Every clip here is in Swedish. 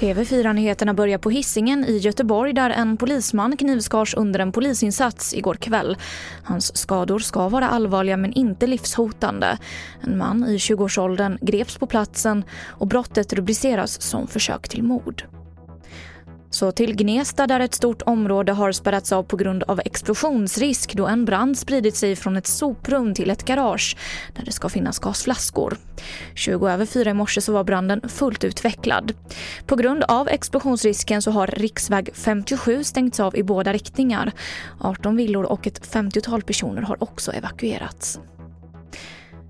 TV4-nyheterna börjar på hissingen i Göteborg där en polisman knivskars under en polisinsats igår kväll. Hans skador ska vara allvarliga men inte livshotande. En man i 20-årsåldern greps på platsen och brottet rubriceras som försök till mord. Så till Gnesta där ett stort område har spärrats av på grund av explosionsrisk då en brand spridit sig från ett soprum till ett garage där det ska finnas gasflaskor. 20 över 4 i morse så var branden fullt utvecklad. På grund av explosionsrisken så har riksväg 57 stängts av i båda riktningar. 18 villor och ett 50-tal personer har också evakuerats.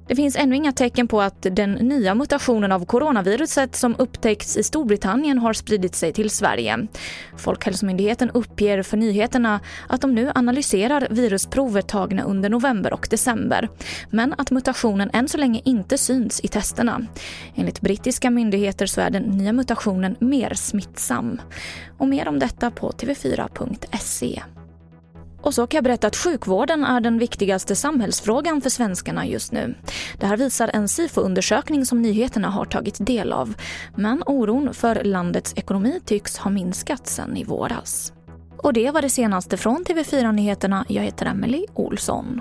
Det finns ännu inga tecken på att den nya mutationen av coronaviruset som upptäckts i Storbritannien har spridit sig till Sverige. Folkhälsomyndigheten uppger för nyheterna att de nu analyserar virusprover tagna under november och december, men att mutationen än så länge inte syns i testerna. Enligt brittiska myndigheter så är den nya mutationen mer smittsam. Och mer om detta på tv4.se. Och så kan jag berätta att sjukvården är den viktigaste samhällsfrågan för svenskarna just nu. Det här visar en SIFO-undersökning som nyheterna har tagit del av. Men oron för landets ekonomi tycks ha minskat sen i våras. Och det var det senaste från TV4 Nyheterna. Jag heter Emily Olsson.